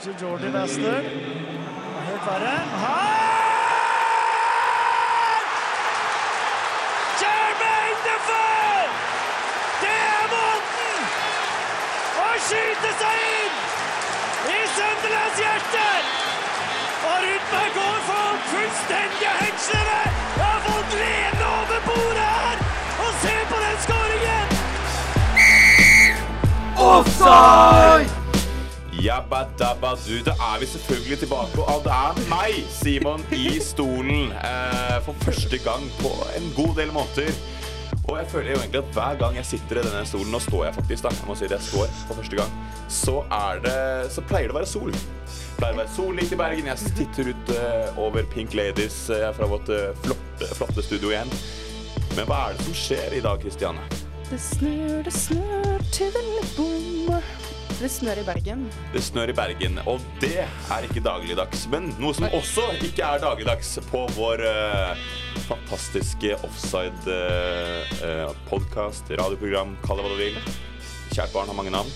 Kanskje Jordi Lester. Helt verre. Her! Jermaine Defoe! Det er måten å skyte seg inn i Sunderlands hjerte! Og Rudberg går for fullstendige hengslene! Jeg har fått lene over bordet her! Og se på den skåringen! Jabba dabba da er vi selvfølgelig tilbake, og det er meg, Simon, i stolen eh, for første gang på en god del måneder. Og jeg føler jo egentlig at hver gang jeg sitter i denne stolen, nå står jeg faktisk, da, jeg må si det, jeg står for første gang, så er det, så pleier det å være sol. Det pleier å være sol litt i Bergen, jeg titter ut uh, over Pink Ladies uh, fra vårt uh, flotte, flotte studio igjen. Men hva er det som skjer i dag, Kristiane? Det snør, det snør til det litt bom. Det snør i Bergen. Det snør i Bergen, og det er ikke dagligdags. Men noe som også ikke er dagligdags på vår uh, fantastiske offside-podkast, radioprogram, kall det hva du vil. Kjært barn har mange navn.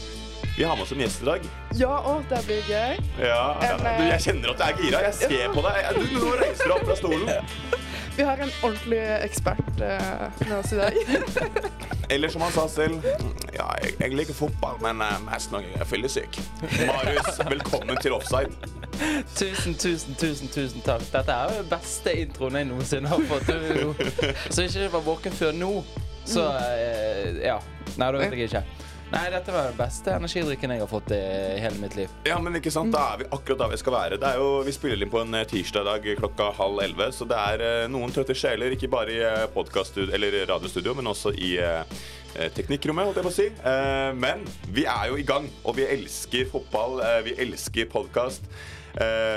Vi har med oss en gjest i dag. Ja, å, det blir gøy. Ja, ja, eh, du, jeg kjenner at du er gira. Jeg ser på deg. Du, du nå reiser deg opp fra stolen. Vi har en ordentlig ekspert eh, med oss i dag. Eller som han sa selv Ja, jeg, jeg liker fotball, men uh, mest når jeg er fyllesyk. Marius, velkommen til offside. Tusen, tusen, tusen tusen takk. Dette er jo den beste introen jeg noensinne har fått. Så ikke det var våken før nå, så eh, Ja. Nei, da vet jeg ikke. Nei, dette var den beste energidrikken jeg har fått i hele mitt liv. Ja, men ikke sant, Da er vi akkurat der vi skal være. Det er jo, Vi spiller inn på en eh, tirsdag i dag klokka halv elleve, så det er eh, noen trøtte sjeler, ikke bare i eh, eller radiostudio, men også i teknikkrommet, holdt jeg på å si. Men vi er jo i gang, og vi elsker fotball, vi elsker podkast.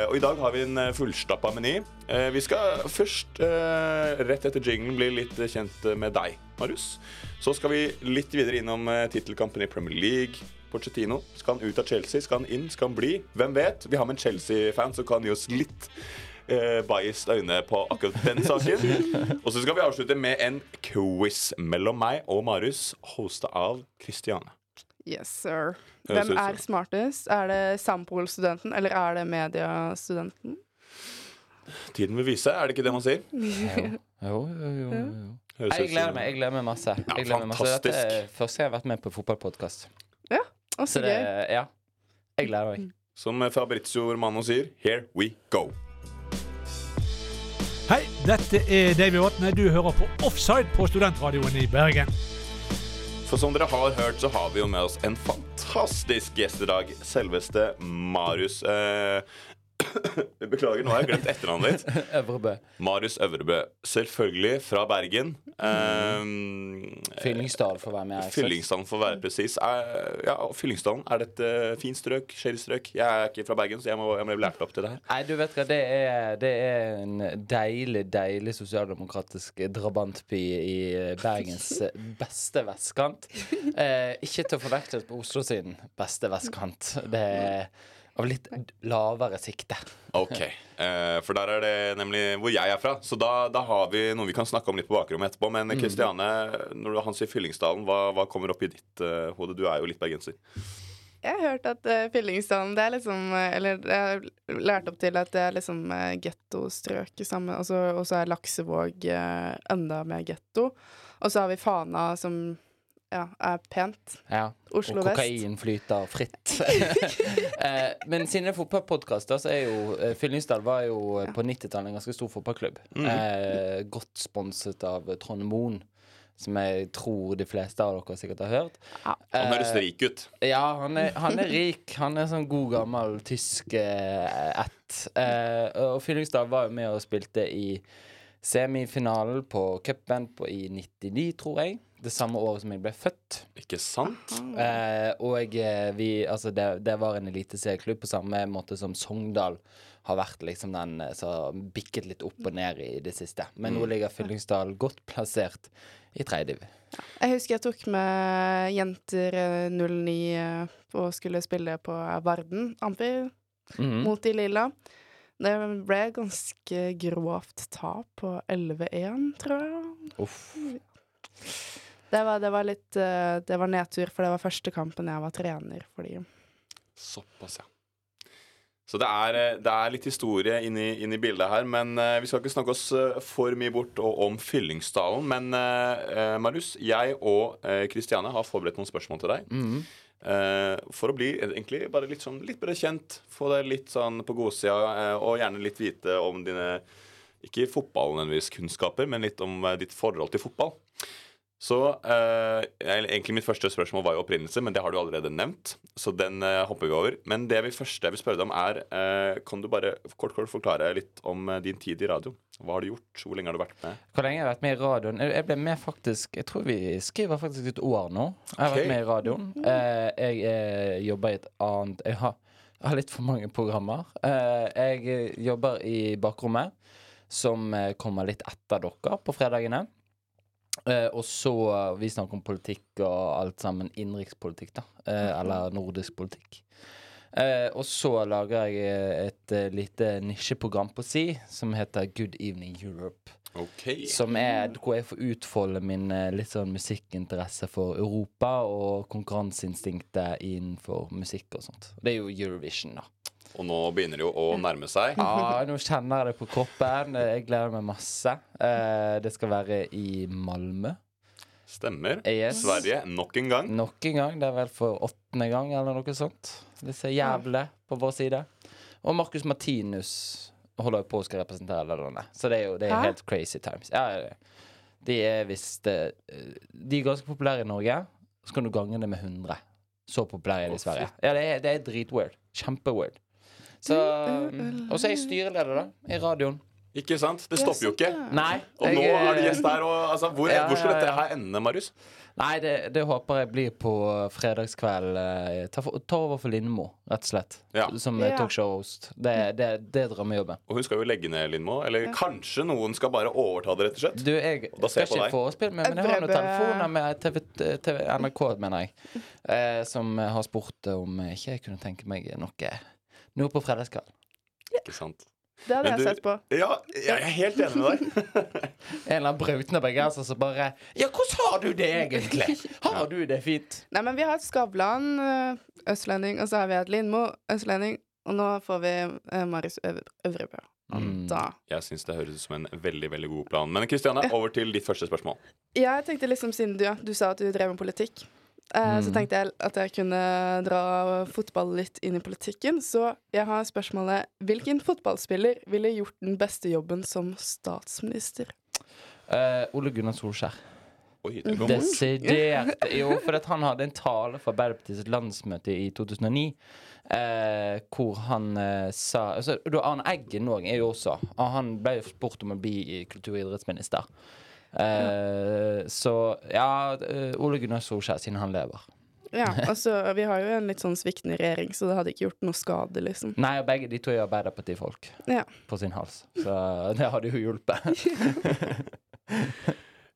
og i dag har vi en fullstappa meny. Eh, vi skal først, eh, rett etter jinglen, bli litt eh, kjent med deg, Marius. Så skal vi litt videre innom uh, tittelkampen i Premier League. Pochettino. Skal han ut av Chelsea? Skal han inn? Skal han bli? Hvem vet? Vi har med en Chelsea-fan som kan gi oss litt eh, biased øyne på akkurat den saken. Og så skal vi avslutte med en quiz mellom meg og Marius, hosta av Christiane. Yes, sir. Hvem er smartest? Er det Sampol-studenten, eller er det mediestudenten? Tiden vil vise, er det ikke det man sier? Jo, jo, jo, jo, jo. Høres Jeg gleder meg jeg gleder meg masse. Jeg gleder meg masse. Dette er første gang jeg har vært med på fotballpodkast. Ja, Så så det gøy. Ja. Jeg gleder meg. Som Fabrizio Romano sier, here we go. Hei, dette er Davy Vatne. Du hører på Offside på Studentradioen i Bergen. For som dere har hørt, så har vi jo med oss en fantastisk gjest i dag. Selveste Marius. Eh, Beklager, nå har jeg glemt etternavnet ditt. Øvrebø. Marius Øvrebø. Selvfølgelig fra Bergen. Eh, Fyllingsdal å være med. Fyllingsdalen, for å være presis. Eh, ja, Fyllingsdalen, er det et eh, fint strøk? Shady strøk? Jeg er ikke fra Bergen, så jeg må, jeg må bli lært opp til det her. Nei, du vet hva, det er, det er en deilig, deilig sosialdemokratisk drabantby i Bergens beste vestkant. Eh, ikke til å forveksles på Oslo sin beste vestkant. Det er av litt lavere sikte. Ok, eh, For der er det nemlig hvor jeg er fra. Så da, da har vi noe vi kan snakke om litt på bakrommet etterpå. Men Kristiane, når du, han sier Fyllingsdalen, hva, hva kommer opp i ditt uh, hode? Du er jo litt bergenser. Jeg har hørt at uh, Fyllingsdalen det er liksom eh, Eller jeg har lært opp til at det er liksom uh, gettostrøk sammen. Og så er Laksevåg uh, enda mer getto. Og så har vi Fana, som ja, er pent. Ja. Oslo og vest. kokain flyter fritt. eh, men siden det er fotballpodkast, så er jo eh, Fyllingsdal var jo ja. på 90-tallet en ganske stor fotballklubb. Eh, godt sponset av Trond Moen. Som jeg tror de fleste av dere sikkert har hørt. Han høres Eh, rik ut. Ja, han er, han er rik. Han er sånn god gammel tysk eh, ett. Eh, og Fyllingsdal var jo med og spilte i semifinalen på cupen på- i 99, tror jeg. Det samme året som jeg ble født. Ikke sant? Eh, og eh, vi Altså, det, det var en eliteserieklubb på samme måte som Sogndal har vært liksom den eh, som bikket litt opp og ned i det siste. Men nå ligger Fyllingsdal godt plassert i tredje div. Jeg husker jeg tok med jenter eh, 09 eh, og skulle spille på Varden Amfi Mhm. mot de lilla. Det ble ganske grovt tap på 11-1, tror jeg. Uff. Det var, det var litt eh, Det var nedtur, for det var første kampen jeg var trener for de. Såpass, ja. Så det er, eh, det er litt historie inni, inni bildet her. Men eh, vi skal ikke snakke oss for mye bort og, om Fyllingsdalen. Men Marius, jeg og Kristiane har forberedt noen spørsmål til deg. Mm. Eh, for å bli eh, egentlig bare litt sånn litt bedre kjent. Få deg litt sånn på godsida, eh, og gjerne litt vite om dine Ikke fotballnødvendigvis kunnskaper, men litt om eh, ditt forhold til fotball. Så eh, Egentlig mitt første spørsmål var jo opprinnelse, men det har du allerede nevnt. Så den eh, hopper vi over. Men det vi første jeg vil spørre deg om, er eh, Kan du bare kort kort forklare litt om eh, din tid i radio? Hva har du gjort? Hvor lenge har du vært med? Hvor lenge har jeg vært med i radioen? Jeg jeg ble med faktisk Jeg tror vi skriver faktisk et år nå. Jeg har okay. vært med i radioen. Eh, jeg eh, jobber i et annet Jeg har, jeg har litt for mange programmer. Eh, jeg jobber i bakrommet, som kommer litt etter dere på fredagene. Eh, og så eh, Vi snakker om politikk og alt sammen. Innenrikspolitikk, da. Eh, eller nordisk politikk. Eh, og så lager jeg eh, et lite nisjeprogram på si som heter Good Evening Europe. Ok. Som er hvor jeg får utfolde min litt sånn musikkinteresse for Europa og konkurranseinstinktet innenfor musikk og sånt. Det er jo Eurovision, da. Og nå begynner det jo å nærme seg. Ja, nå kjenner jeg det på kroppen. Jeg gleder meg masse. Eh, det skal være i Malmö. Stemmer. Yes. Sverige nok en gang. Nok en gang. Det er vel for åttende gang eller noe sånt. Disse jævlene på vår side. Og Marcus Martinus holder på å skal representere landet. Så det er jo det er helt crazy times. Ja, de er visst eh, De er ganske populære i Norge. Så kan du gange det med 100. Så populære er de i Sverige. Ja, det er, det er dritweird. Kjempeweird. Så Og så er jeg styreleder, da. I radioen. Ikke sant? Det stopper jo ikke. Nei. Og nå er du eh, gjest her. Og, altså, hvor, Ja, hvor skal ja, ja. dette her ende, Marius? Nei, det, det håper jeg blir på fredagskveld. eh, Ta, for, ta over for Lindmo, rett og slett. Ja. Som eh, Ja. talkshow-host. Det, det, det er drømmejobben. Og hun skal jo legge ned Lindmo. Eller kanskje noen skal bare overta det, rett og slett. Du, jeg Og da ser skal jeg ikke forespille meg, men jeg har noen telefoner med TV, TV, NRK, mener jeg, eh, som har spurt om ikke jeg kunne tenke meg noe Noe på fredagskveld. Ikke sant? Det hadde jeg sett på. Ja, jeg er helt enig med deg. En eller annen brautende bergenser som bare Ja, hvordan har du det egentlig? Har du det fint? Nei, men vi har et Skavlan, eh, østlending, og så har vi et Lindmo, østlending, og nå får vi Maris Marius Øvrebø. Mm. Da. Jeg syns det høres ut som en veldig veldig god plan. Men Kristiane, over til ditt første spørsmål. Ja, Jeg tenkte liksom, siden du, ja, du sa at du drev med politikk, eh, så Mm. tenkte jeg at jeg kunne dra fotball litt inn i politikken. Så jeg har spørsmålet Hvilken fotballspiller ville gjort den beste jobben som statsminister? Eh, Ole Gunnar Solskjær. Oi. Desidert. Jo, for at han hadde en tale for Arbeiderpartiets landsmøte i 2009. Eh, hvor han eh, sa altså, Arne Eggen òg er jo også og Han ble spurt om å bli kultur- og idrettsminister. Eh, Så ja, eh, Ole Gunnar Solskjær, siden han lever. Ja, altså, Vi har jo en litt sånn sviktende regjering, så det hadde ikke gjort noe skade, liksom. Nei, og begge de to er Arbeiderpartifolk Ja. på sin hals. Så det hadde jo hjulpet.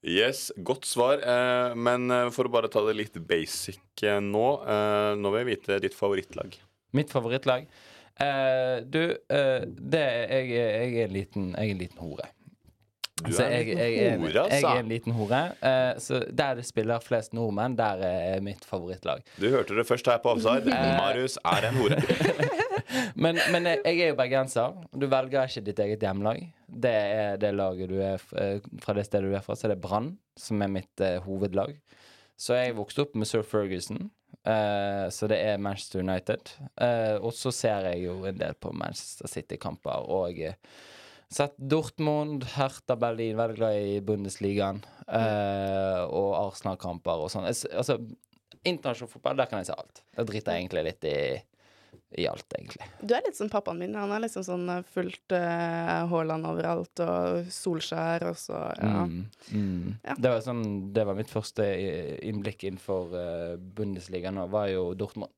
Yes, godt svar. Eh, men eh, for å bare ta det litt basic eh, nå eh, Nå vil jeg vite ditt favorittlag. Mitt favorittlag eh, Du, eh, det jeg, er- jeg er en liten, jeg er en liten hore. Du Så er en jeg, jeg, hore, altså. Jeg altså. er en liten hore. Uh, så der det spiller flest nordmenn, der er mitt favorittlag. Du hørte det først her på Offside. Marius er en hore. Men, men jeg er jo bergenser. Du velger ikke ditt eget hjemlag. Det er det laget du er eh, fra det stedet du er fra. Så er det Brann, som er mitt uh, hovedlag. Så jeg vokste opp med Sir Ferguson. Uh, så det er Manchester United. Uh, og så ser jeg jo en del på Manchester City-kamper. Og eh, sett Dortmund, Hertha Berlin, veldig glad i Bundesligaen. eh, og Arsenal-kamper og sånn. Altså, internasjonal fotball, der kan jeg se alt. Jeg driter egentlig litt i, i alt, egentlig. Du er litt som pappaen min. Han er liksom sånn eh, fullt uh, Haaland overalt, og Solskjær, og så ja. Mm, mm. Ja. Det, var sånn, det var mitt første innblikk innenfor uh, Bundesliga nå, var jo Dortmund.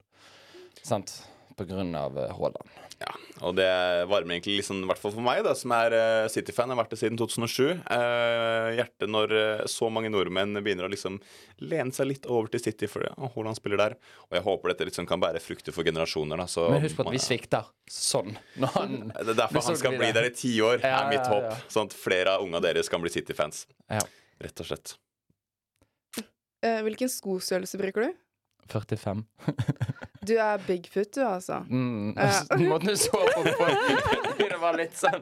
Sant? Av eh, Haaland. Ja, og det varmer egentlig liksom, i hvert fall for meg, da, som er eh, City-fan. Har vært det siden 2007. Uh, hjertet når eh, så mange nordmenn begynner å liksom lene seg litt over til City, fordi ja, Haaland spiller der. Og jeg håper dette liksom kan bære frukter for generasjoner. Da, så, Men husk på at vi svikter sånn. Når han Det er derfor han skal bli der i ti år, Ja, er mitt håp. ja. Sånn at flere av unga deres kan bli City-fans. Ja. Rett og slett. Eh, hvilken skostørrelse bruker du? 45. Du er Bigfoot, du, altså. Mm. Ja. Måten du så på folk Det var litt sånn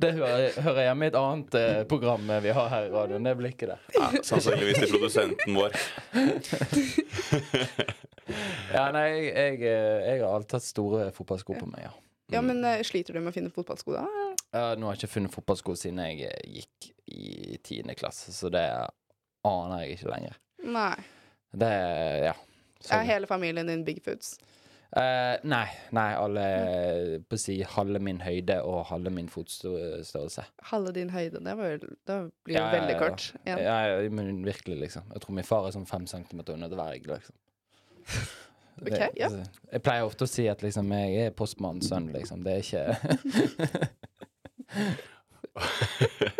Det hører, hører hjemme i et annet eh, program vi har her i radioen. Det blikket der. Ja, sannsynligvis til produsenten vår. Ja, nei, jeg, jeg, eh, jeg har alltid hatt store fotballsko på meg, ja. Ja, men eh, sliter du med å finne fotballsko, da? Ja, nå har jeg ikke funnet fotballsko siden jeg eh, gikk i tiende klasse, så det aner jeg ikke lenger. Nei. Det Ja. Er hele familien din Bigfoots? Uh, nei, nei, alle på å si halve min høyde og halve min fotstørrelse. Halve din høyde, det, var det blir jo Ja, veldig kort. Ja, ja, men virkelig, liksom. Jeg tror min far er sånn fem centimeter under dverg, liksom. Ok, ja. Jeg pleier ofte å si at liksom jeg er postmannens sønn, liksom. Det er ikke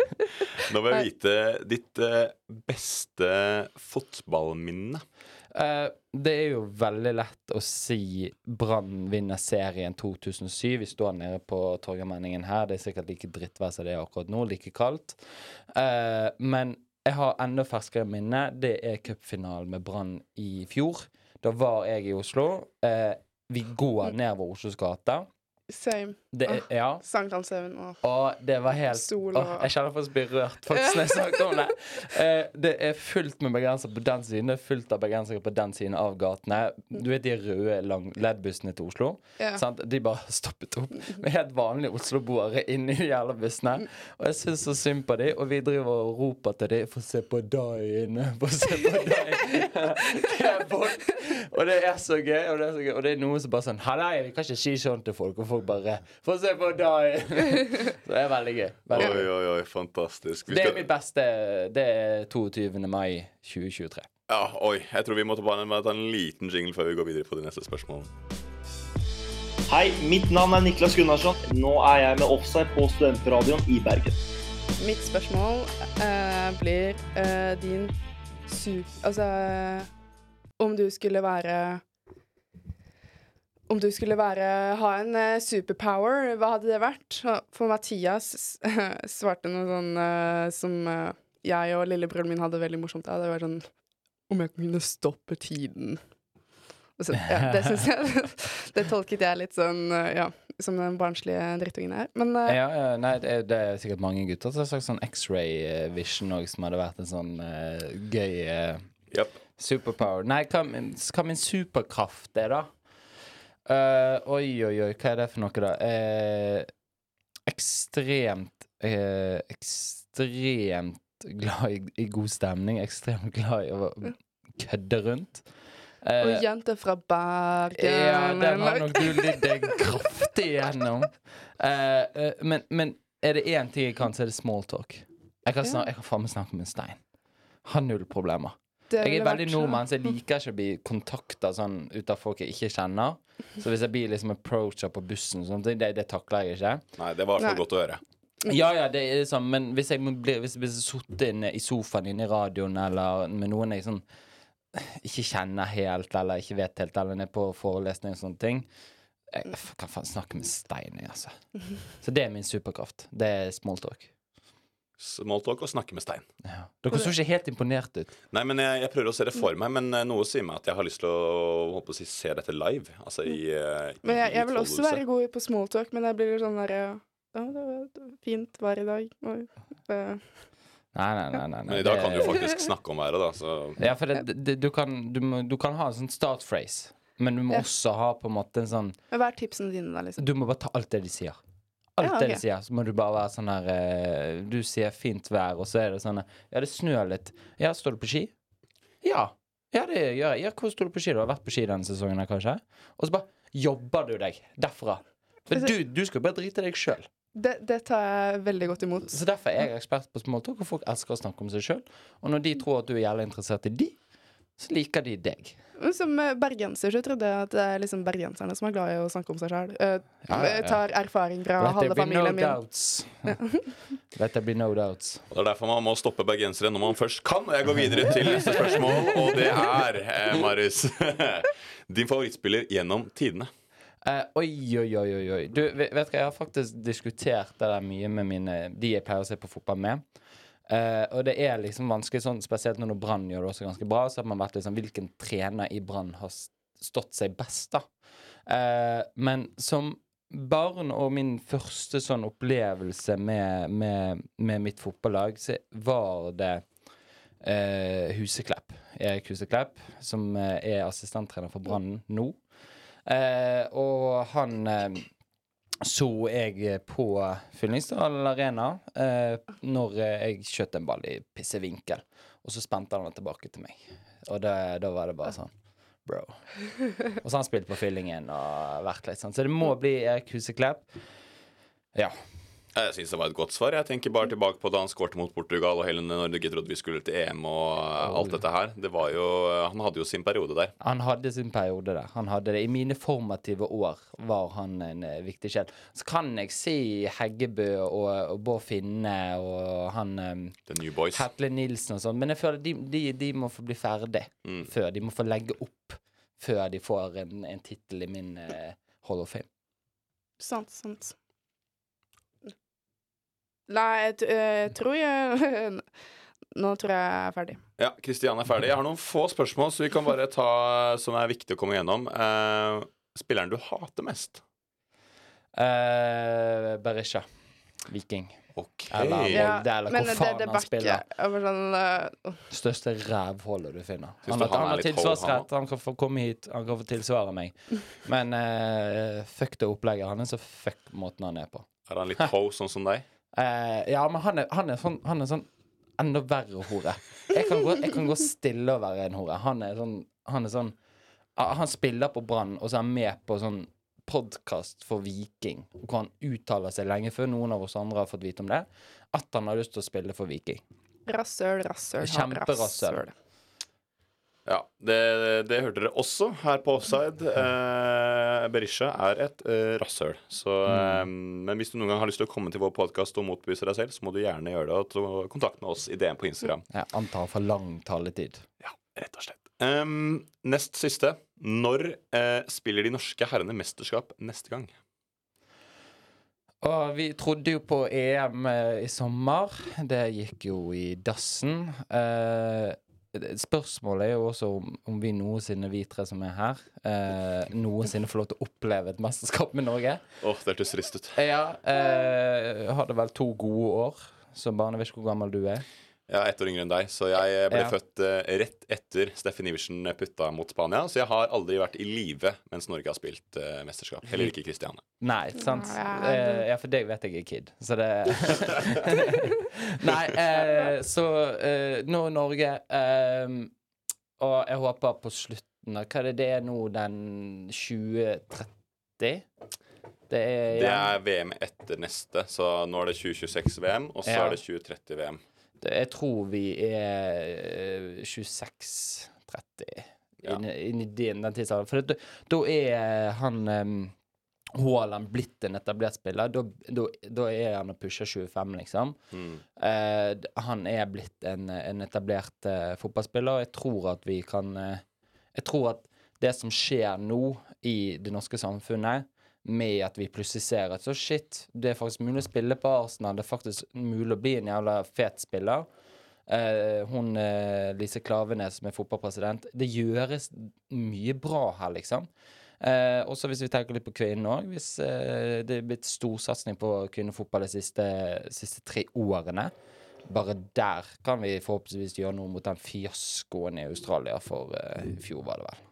Nå vil jeg vite ditt eh, beste fotballminne. Eh, Det er jo veldig lett å si Brann vinner serien 2007. Vi står nede på Torgallmenningen her. Det er sikkert like drittvær som det er akkurat nå. Like kaldt. Eh, men jeg har enda ferskere minne. Det er cupfinalen med Brann i fjor. Da var jeg i Oslo. Vi går nedover Oslos gate. Same. Det oh, ja. Sankthanshaugen og Og det var helt Sol og og Jeg kjenner faktisk blir rørt faktisk når jeg snakker om det. Eh, det er fullt med bergensere på den siden, det er fullt av bergensere på den siden av gatene. Du vet de røde LED-bussene til Oslo? Ja. Sant? De bare stoppet opp med helt vanlige Oslo-boere inni de jævla bussene. Og jeg syns så synd på dem, og vi driver og roper til dem 'Få se på deg inne', få se på deg. Og det er så gøy, og det er så gøy. Og det er noen som bare sånn 'Hallei, vi kan ikke si sånn til folk', og folk bare 'Få se på deg'. Så det er veldig gøy. Veldig Oi, oi, oi, fantastisk. Vi Det er mitt beste. Det er 22. mai 2023. Ja, oi. Jeg tror vi må ta en liten jingle før vi går videre på de neste spørsmålene. Hei, mitt navn er Niklas Gunnarsson. Nå er jeg med offside på Studentradioen i Bergen. Mitt spørsmål eh, blir eh, din su... Altså Om du skulle være Om du skulle være ha en eh, superpower, hva hadde det vært? For Mathias svarte noe sånn uh, som uh, jeg og lillebroren min hadde veldig morsomt av. Det var sånn Om jeg kunne stoppe tiden. Så, ja, det syns jeg Det tolket jeg litt sånn, uh, ja, som den barnslige drittungen er. Men Ja, ja, nei, det er, det er sikkert mange gutter som har sagt sånn X-ray vision òg, som hadde vært en sånn gøy Japp. superpower. Nei, hva min, hva min superkraft er, da? Eh, oi, oi, oi, hva er det for noe, da? Uh, ekstremt uh, Ekstremt glad i, i god stemning. Ekstremt glad i å kødde rundt. Og jenter fra Bergen ja, den har nok du lidd deg kraftig igjennom. Eh, men, men er det én ting jeg kan, så er det smalltalk. Jeg kan, snak, jeg kan faen meg snakke med en stein. Har null problemer. Det Jeg er veldig vært- nordmann, så jeg liker ikke å bli kontakta sånn ut av folk jeg ikke kjenner. Så hvis jeg blir liksom approacha på bussen, sånt, det, det takler jeg ikke. Nei, det var så Nei. godt å høre. Ja, ja, det er sånn, men hvis jeg blir sittet inne i sofaen inne i radioen, eller med noen jeg sånn ikke kjenner helt, eller ikke vet helt, eller nede på forelesning og sånne ting Jeg kan faen snakke med stein, altså. Så det er min superkraft. Det er smalltalk. Smalltalk og snakke med stein. Ja. Dere så ikke helt imponert ut. Nei, men jeg, jeg prøver å se det for meg, men eh, noe sier meg at jeg har lyst til å å si, se dette live. Altså i, eh, i Men jeg, jeg vil også være god på smalltalk, men jeg blir sånn derre ja, ja, det var fint hver i dag. Eh, Nei, nei, nei. nei, nei. Men i dag kan du faktisk snakke om været, da. Så Ja, for det, det, du, kan, du, må, du kan ha en sånn start phrase, men du må Ja. også ha på en måte en sånn Men hva er tipsene dine, da? liksom? Du må bare ta alt det de sier. Alt Ja, det de sier. Så må du bare være sånn her eh, Du sier fint vær, og så er det sånn Ja, det snør litt. Ja, står du på ski? Ja. Ja, det gjør jeg. Ja, hvor står du på ski? Du har vært på ski denne sesongen, her, kanskje? Og så bare jobber du deg derfra. For Altså- du, du skal bare drite deg sjøl. Det, det tar jeg veldig godt imot. Så derfor er jeg ekspert på smalltalk, og folk elsker å snakke om seg sjøl. Og når de tror at du er jævlig interessert i de, så liker de deg. Som eh, bergenser så trodde jeg at det er liksom bergenserne som er glad i å snakke om seg sjøl. Ja, ja, ja. Tar erfaring fra Let halve familien no min. doubts. Let there be no doubts. og Det er derfor man må stoppe bergensere når man først kan. Og jeg går videre til neste spørsmål, og det er, eh, Marius Din favorittspiller gjennom tidene. Eh, oi, oi, oi, oi, oi. Du, vet vet du hva, jeg har faktisk diskutert det der mye med mine De jeg pleier å se på fotball med. Eh, og det er liksom vanskelig, sånn, spesielt når Brann gjør det også ganske bra, så har man vært liksom Hvilken trener i Brann har stått seg best, da? Uh, men som barn og min første sånn opplevelse med, med, med mitt fotballag, så var det uh, Huseklepp. Erik Huseklepp, som er assistenttrener for Brann nå. Og han så jeg på Fyllingsdal Arena eh, når eh, jeg skjøt en ball i pissevinkel. Og så spente han den tilbake til meg. Og det, da var det bare sånn Bro. Og så har han spilt på Fyllingen og vært litt sånn. Så det må bli Erik Huseklepp. Ja. Jeg syns det var et godt svar. Jeg tenker bare tilbake på da han skårte mot Portugal, og hele Norge trodde vi skulle til EM og alt dette her. Det var jo Han hadde jo sin periode der. Han hadde sin periode der. Han hadde det. I mine formative år var han en eh, viktig sjel. Så kan jeg si Heggebø og, og Bård Finne og han The New Boys. Hetle Nilsen og sånn. Men jeg føler de, de, de må få bli ferdig Mm. før. De må få legge opp før de får en, en tittel i min uh, Hall of Fame. Sant, sant. Nei, jeg, jeg tror jeg Nå tror jeg jeg er ferdig. Ja, Kristian er ferdig. Jeg har noen få spørsmål, så vi kan bare ta som er viktig å komme gjennom. Eh, spilleren du hater mest? Eh, Berisha. Viking. OK. Eller Ja, Molde, eller men hvor faen det han spiller. Sånn uh, Største rævhullet du finner. Han, du har- han han har tilsvarsrett, han kan få komme hit, han kan få tilsvare meg. Men uh, fuck det opplegget Han er så fuck måten han er på. Er han litt ho, sånn som deg? Eh, ja, men han er, han er sånn Han er sånn enda verre hore. Jeg kan, gå, jeg kan gå stille og være en hore. Han er sånn Han er sånn Han spiller på Brann, og så er han med på sånn podkast for Viking, hvor han uttaler seg lenge før noen av oss andre har fått vite om det, at han har lyst til å spille for Viking. rasshøl, rasshøl, Kjemperasshøl. Ja, det, det hørte dere også her på Offside. Eh, Berisha er et eh, rasshøl. Så, eh, Men hvis du noen gang har lyst til å komme til vår podkast og motbevise deg selv, så må du gjerne gjøre det og ta kontakt med oss i DM på Instagram. Jeg antar for lang taletid. Ja, rett og slett. Um, nest siste. Når eh, spiller de norske herrene mesterskap neste gang? Og vi trodde jo på EM eh, i sommer. Det gikk jo i dassen. Eh, spørsmålet er jo også om, om vi noensinne, vi tre som er her, eh, noensinne får lov til å oppleve et mesterskap med Norge. Åh, det hørtes trist ut. Ja, eh, hadde vel to gode år som barn. Jeg vet ikke hvor gammel du er. Jeg er ett år yngre enn deg, så jeg ble Ja. født eh, rett etter Steffen Iversen putta mot Spania. Så jeg har aldri vært i live mens Norge har spilt uh, mesterskap. Heller ikke Kristiane. Nei, sant? Ja, Eh, ja, for deg vet jeg er kid, så det Nei, uh, så eh, nå Norge eh, Og jeg håper på slutten av Hva er det det er nå, den 2030? Det er, Det er VM etter neste, så nå er det 2026-VM, og så Ja. er det 2030-VM. Jeg tror vi er eh, 26-30 Ja. inni, den, den tidsalderen. For da, da er han um, Haaland blitt en etablert spiller. Da, da, da er han å pushe 25, liksom. Mm. Uh, han er blitt en, en etablert uh, fotballspiller, og jeg tror at vi kan uh, Jeg tror at det som skjer nå i det norske samfunnet, med at vi plutselig ser at så shit, det er faktisk mulig å spille på Arsenal, det er faktisk mulig å bli en jævla fet spiller. Eh, hun eh, Lise Klavenes som er fotballpresident. Det gjøres mye bra her, liksom. Eh, også hvis vi tenker litt på kvinnen òg. Hvis eh, det er blitt storsatsing på kvinnefotball de siste, siste tre årene. Bare der kan vi forhåpentligvis gjøre noe mot den fiaskoen i Australia for eh, i fjor, var det vel.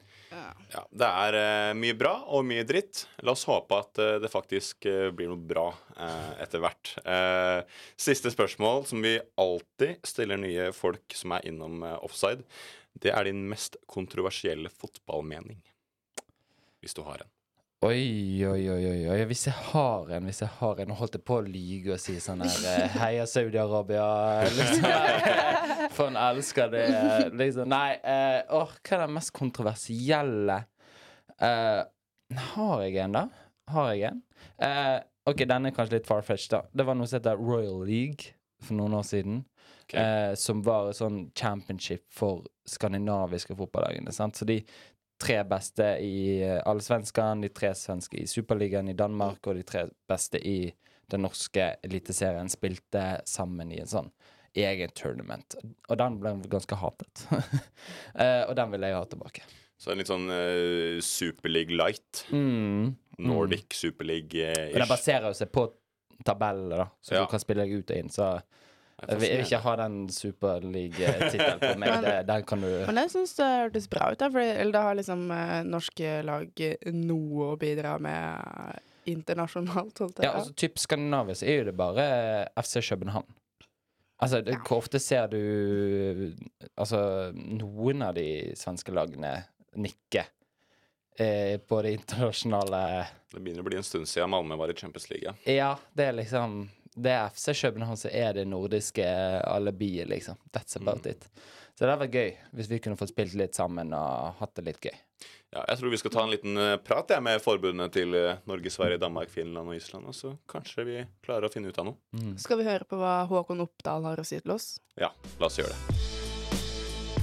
Ja, det er uh, mye bra og mye dritt. La oss håpe at uh, det faktisk uh, blir noe bra etter hvert. Siste spørsmål, som vi alltid stiller nye folk som er innom offside. Det er din mest kontroversielle fotballmening. Hvis du har en. Oi, oi, oi, oi, oi. Hvis jeg har en, hvis jeg har en Nå holdt jeg på å lyge og si sånn her eh, Heia Saudi-Arabia. Liksom. For en elsker det. Liksom. Nei, eh, åh, hva er det mest kontroversielle? Eh, har jeg en, da? Har jeg en? Eh, OK, denne er kanskje litt far-fetched, da. Det var noe som heter Royal League for noen år siden. Okay. Eh, som var et sånn championship for skandinaviske fotballagene. Så de tre beste i eh, Allsvenskan, de tre svenske i Superligaen i Danmark og de tre beste i den norske eliteserien spilte sammen i en sånn egen tournament. Og den ble ganske hatet. uh, og den vil jeg ha tilbake. Så en litt sånn uh, Superleague light. Mm. Nordic Superleague-ish. Og den baserer jo seg på tabeller, da, så Ja. du kan spille deg ut og inn. Så jeg vil, jeg vil ikke ha den superleague-tittelen på meg. Det, den kan du Men jeg syns det hørtes bra ut, da, fordi eller da har liksom eh, norske lag noe å bidra med internasjonalt, holdt jeg Ja, altså typ skandinavisk er jo det bare FC København. Altså, det, hvor ofte ser du Altså, noen av de svenske lagene nikke eh, på det internasjonale Det begynner å bli en stund siden Malmö var i Champions League. ja. Ja, det er liksom Det er FC København som er det nordiske alibiet, liksom. That's about it. Så det hadde vært gøy hvis vi kunne fått spilt litt sammen og hatt det litt gøy. Ja, jeg tror vi skal ta en liten eh, prat jeg, med forbundene til eh, Norge, Sverige, Danmark, Finland og Island. Og så kanskje vi klarer å finne ut av noe. Skal vi høre på hva Håkon Oppdal har å si til oss? Ja, la oss gjøre det.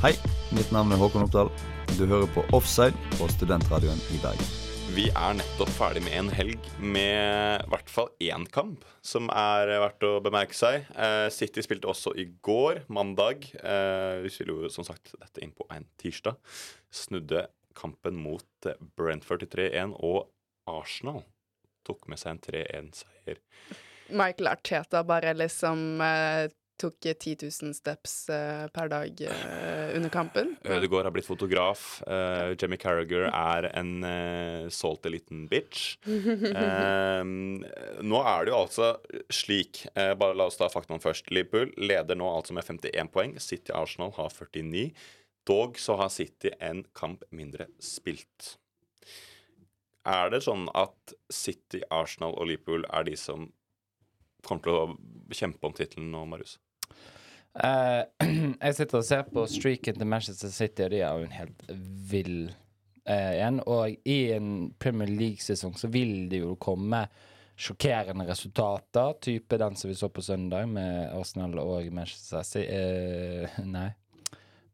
Hei, mitt navn er Håkon Oppdal. Du hører på Offside på Studentradioen i Bergen. Vi er nettopp ferdig med en helg med i hvert fall én kamp som er verdt å bemerke seg. Eh, City spilte også i går, mandag. Eh, vi spiller jo som sagt dette inn på en tirsdag. Snudde kampen mot Brentford til 3-1, og Arsenal tok med seg en 3-1-seier. Michael Arteta bare liksom eh, tok 10 000 steps uh, per dag uh, under kampen. Ødegaard har blitt fotograf. Uh, Jemmy Carragher er en uh, salty liten bitch. Eh, nå er det jo altså slik eh, Bare la oss ta faktaene først. Liverpool leder nå altså med 51 poeng. City Arsenal har 49. Dog så har City en kamp mindre spilt. Er det sånn at City, Arsenal og Liverpool er de som kommer til å kjempe om tittelen nå, Marius? Eh, jeg sitter og ser på streaken til Manchester City, og de er jo en helt vill uh, en. Og i en Premier League-sesong så vil det jo komme sjokkerende resultater, type den som vi så på søndag med Arsenal og Manchester City uh, Nei,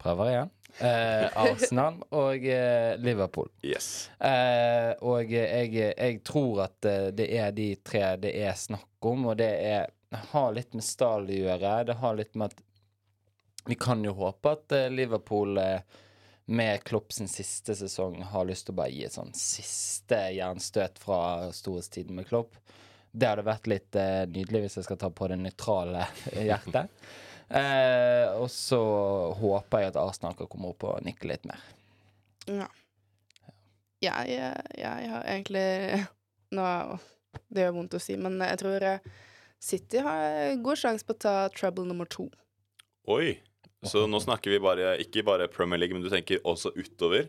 prøver igjen. Uh, Arsenal og uh, Liverpool. Yes. Uh, og jeg, jeg tror at eh, det er de tre det er snakk om, og det er har litt med stall å gjøre. Det har litt med at vi kan jo håpe at eh, Liverpool eh, med Klopp sin siste sesong har lyst til å bare gi et sånn siste jernstøt fra storhetstiden med Klopp. Det hadde vært litt eh, nydelig hvis jeg skal ta på det nøytrale hjertet. Eh, og så håper jeg at Arsenal kan komme opp og nikke litt mer. Ja. Jeg, jeg har egentlig Nå Det gjør vondt å si, men jeg tror City har god sjanse på å ta trouble nummer to. Oi. Så nå snakker vi bare, ikke bare Premier League, men du tenker også utover.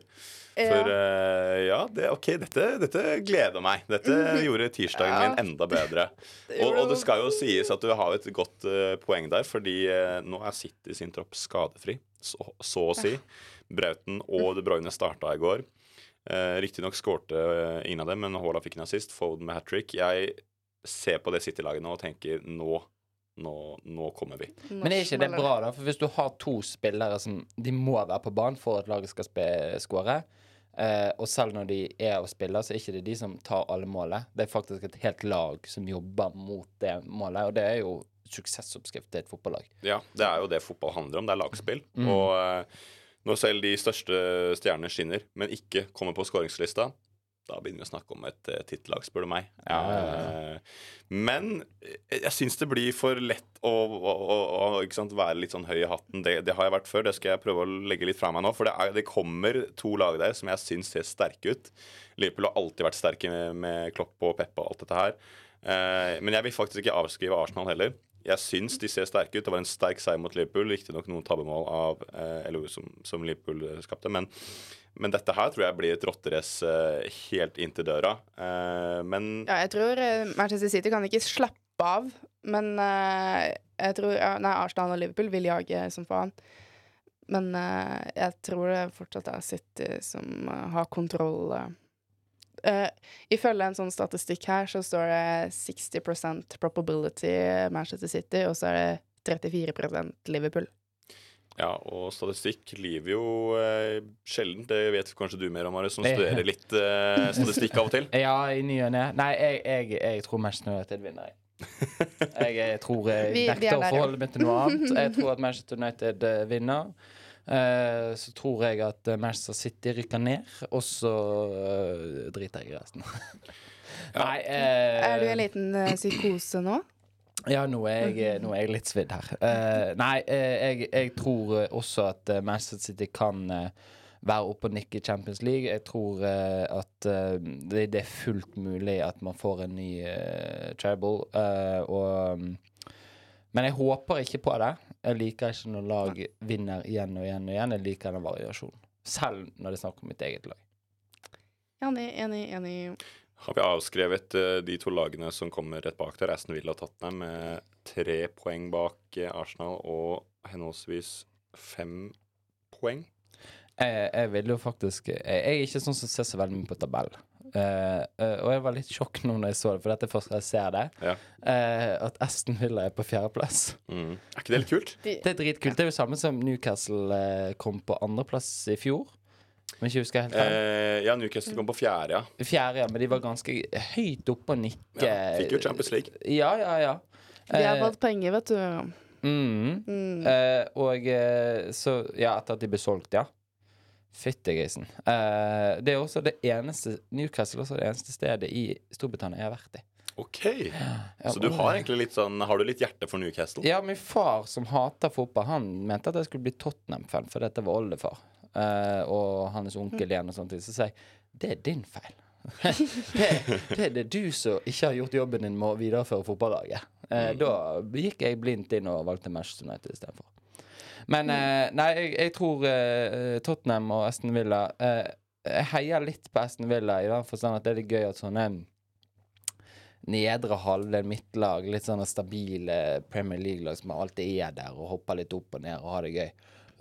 For uh, ja, det, ok, dette, dette gleder meg. Dette gjorde tirsdagen Ja. min enda bedre. Det Og, og det skal jo sies at du har et godt uh, poeng der, fordi uh, nå er City sin tropp skadefri, så, så å si. Brauten og De Bruyne starta i går. Uh, Riktignok skårte ingen av dem, men Haaland fikk en assist. Foden med hat trick. Jeg ser på det City-laget nå og tenker nå, nå, nå kommer vi. Men er ikke det bra, da? For hvis du har to spillere som De må være på banen for at laget skal skåre. Eh, og selv når de er og spiller, så er ikke det de som tar alle målet. Det er faktisk et helt lag som jobber mot det målet, og det er jo suksessoppskrift til et fotballag. Ja, det er jo det fotball handler om. Det er lagspill. Og eh, når selv de største stjernene skinner, men ikke kommer på skåringslista, da begynner vi å snakke om et uh, tittellag, spør du meg. Ja, ja, ja. Eh, men jeg syns det blir for lett å, å, å, å være litt sånn høy i hatten. Det, det har jeg vært før. Det skal jeg prøve å legge litt fra meg nå. For det, er, det kommer to lag der som jeg syns ser sterke ut. Liverpool har alltid vært sterke med, med Klopp og Peppa og alt dette her. Uh, men jeg vil faktisk ikke avskrive Arsenal heller. Jeg syns de ser sterke ut. Det var en sterk seier mot Liverpool. Riktignok noen tabbemål av uh, LO som, som Liverpool eh, skapte. Men, men dette her tror jeg blir et rotterace eh, helt inn til døra. Eh, men Ja, jeg tror eh, Manchester City kan ikke slappe av, men jeg tror Nei, Arsenal og Liverpool vil jage som faen. Men jeg tror det fortsatt er City som har kontroll. Uh, ifølge en sånn statistikk her, så står det 60% probability Manchester City, og så er det 34% Liverpool. Ja, og statistikk lyver jo eh, sjelden. Det vet kanskje du mer om, Marius, som Eh. studerer litt eh, statistikk av og til. Ja, i ny og ne. Nei, jeg, jeg, jeg tror Manchester United vinner. jeg. Jeg, jeg tror jeg er nekter å forholde meg til noe annet. Jeg tror at Manchester United eh, vinner. Eh, så tror jeg at eh, Manchester City rykker ned, og så eh, driter jeg i resten. Nei eh, Er du i en liten eh, psykose nå? Ja, nå er jeg, nå er jeg litt svidd her. Uh, nei, eh, jeg, jeg tror eh, også at eh, Manchester City kan eh, være oppe og nikke i Champions League. Jeg tror eh, at eh, det, det er fullt mulig at man får en ny uh, treble. Uh, og mm, Men jeg håper ikke på det. Jeg liker ikke når lag vinner igjen og igjen og igjen. Jeg liker den variasjonen. Selv når det er snakk om mitt eget lag. Enig, enig, enig. Har vi avskrevet eh, de to lagene som kommer rett bak der, Aston Villa og Tottenham, med tre poeng bak eh, Arsenal og henholdsvis fem poeng? Jeg, jeg vil jo faktisk Jeg, jeg er ikke sånn som ser så veldig mye på tabell. Uh, uh, og jeg var litt sjokk nå når jeg så det, for dette er første jeg ser det. Ja. Uh, at Aston Villa er på fjerdeplass. Mm. Er ikke det litt kult? De, Det er dritkult. Det er jo samme som Newcastle kom på andreplass i fjor. Jeg ikke husker helt. Eh, ja, Newcastle kom på fjerde, ja. Fjerde, ja, men de var ganske høyt oppe og nikke. ja. Fikk jo Champions League. Ja, ja, ja. de har Eh, fått penger, vet du. mm, Mm. Eh, og eh, så Ja, etter at de ble solgt, ja. Fytti grisen. Eh, det er også det eneste Newcastle også det eneste stedet i Storbritannia jeg har vært i. OK. Ja, Så du har egentlig litt sånn Har du litt hjerte for Newcastle? Ja, min far som hater fotball, han mente at jeg skulle bli Tottenham-fan, for dette var oldefar. Eh, og hans onkel igjen og sånt. Så sier jeg det er din feil. det, det, det er du som ikke har gjort jobben din med å videreføre fotballaget. Eh, Da gikk jeg blindt inn og valgte Manchester United istedenfor. Men uh, nei, jeg, jeg tror Tottenham og Aston Villa Jeg heier litt på Aston Villa i den forstand at det er litt gøy at sånne nedre halvdel midtlag, litt sånne stabile Premier League-lag som alltid er der og hopper litt opp og ned og har det gøy.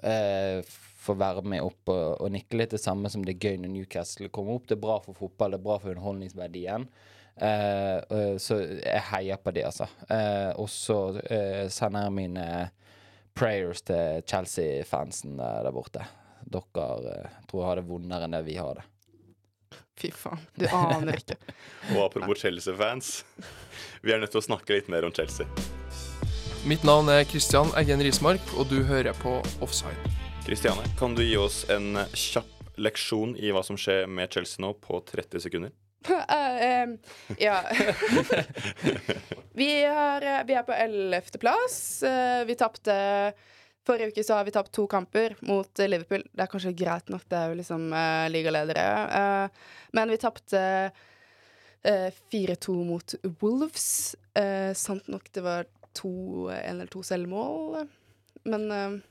Eh, Får være med opp og, og nikke litt det samme som det er gøy når Newcastle kommer opp. Det er bra for fotball, det er bra for underholdningsverdien. Uh, eh, så jeg heier på det, altså. Eh, og så eh, sender jeg mine prayers til Chelsea-fansen der, der borte. Dere tror jeg har det vondere enn det vi har det. Fy faen. Du aner ikke. Og apropos Chelsea-fans, vi er nødt til å snakke litt mer om Chelsea. Mitt navn er Kristian Eggen Rismark, og du hører på Offside. Kristiane, kan du gi oss en kjapp leksjon i hva som skjer med Chelsea nå, på 30 sekunder? uh, ja. vi, har, eh, vi er på ellevteplass. Uh, vi tapte Forrige uke så har vi tapt to kamper mot Liverpool. Det er kanskje greit nok, det er jo liksom uh, ligaledere. Uh, men vi tapte eh, 4-2 mot Wolves. Sant nok det var to, en eller to selvmål. Men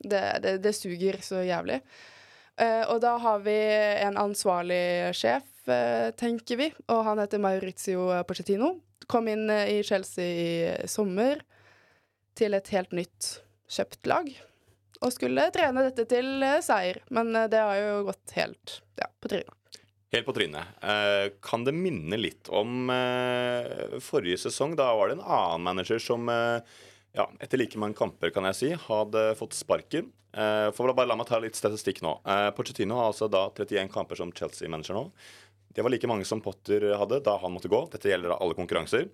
det, det, det suger så jævlig. Uh, og da har vi en ansvarlig sjef, uh, tenker vi, og han heter Maurizio Pochettino. Kom inn uh, i Chelsea i sommer til et helt nytt kjøpt lag. Og skulle trene dette til seier, men det har jo gått helt ja, på trynet. Helt på trynet. Kan det minne litt om forrige sesong? Da var det en annen manager som eh, ja, etter like mange kamper kan jeg si, hadde fått sparken. Eh, for bare La meg ta litt statistikk nå. Eh, Pochettino har altså da 31 kamper som Chelsea-manager nå. Det var like mange som Potter hadde da han måtte gå. Dette gjelder da alle konkurranser.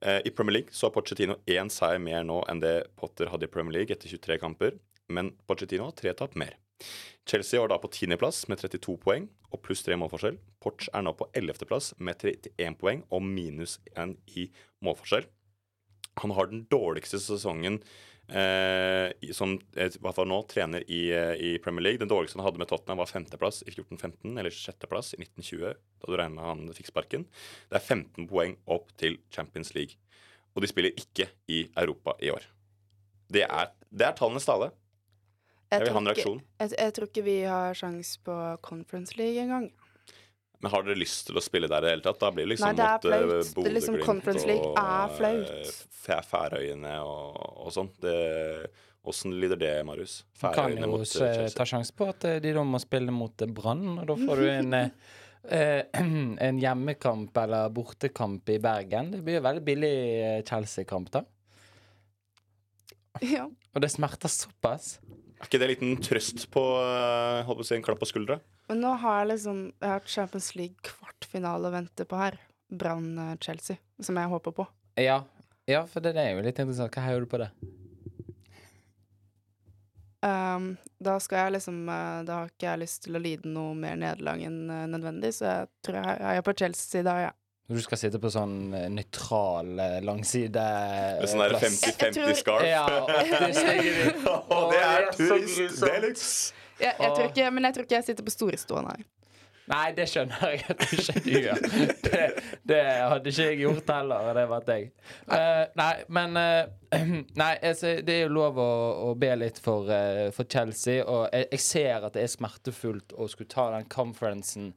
Eh, I Premier League så har Pochettino én seier mer nå enn det Potter hadde i Premier League etter 23 kamper. Men Pochettino har tre tap mer. Chelsea var da på tiendeplass med 32 poeng og pluss tre målforskjell. Porch er nå på ellevteplass med 31 poeng og minus 1 i målforskjell. Han har den dårligste sesongen eh, som i hvert fall nå trener i, eh, i Premier League. Den dårligste han hadde med Tottenham, var femteplass i 14-15, eller sjetteplass i 1920, da du regna han fikk sparken. Det er 15 poeng opp til Champions League. Og de spiller ikke i Europa i år. Det er, det er tallenes tale. Jeg vil ha en reaksjon. Jeg, jeg tror ikke vi har sjans på Conference League engang. Men har dere lyst til å spille der i det hele tatt? Da blir liksom Nei, det er eh, flaut. Det er liksom Conference League er flaut. eh, Færøyene og, og sånn. Det- Åssen lyder det, Marius? Du kan Færøyene jo mot eh, se- Chelsea. ta sjanse på at de da må spille mot Brann, og da får du en en hjemmekamp eller bortekamp i Bergen. Det blir jo veldig billig Chelsea-kamp, da. Ja. Og det smerter såpass. Er ikke det en liten trøst på holdt på å si, en klapp på skuldra? Men nå har jeg liksom Jeg har Champions League kvartfinale å vente på her. Brann-Chelsea, som jeg håper på. Ja, Ja, for det er jo litt interessant. Hva heier du på det? Um, da skal jeg liksom eh, Da har ikke jeg lyst til å lide noe mer nederlag enn eh, nødvendig, så jeg tror jeg heier er på Chelsea da, ja. Når du skal sitte på sånn eh, nøytral langside Med sånn der plass. Jeg- jeg tror- 50-50-scarf. Ja, det det er så turist deluxe. Jeg, jeg tror ikke, men jeg tror ikke jeg sitter på storestå, nei. Nei, det skjønner jeg at ikke du gjør. Det, det hadde ikke jeg gjort heller, det var jeg. Uh, nei, men uh, Nei, altså, det er jo lov å, å be litt for, uh, for Chelsea, og jeg, jeg ser at det er smertefullt å skulle ta den conferencen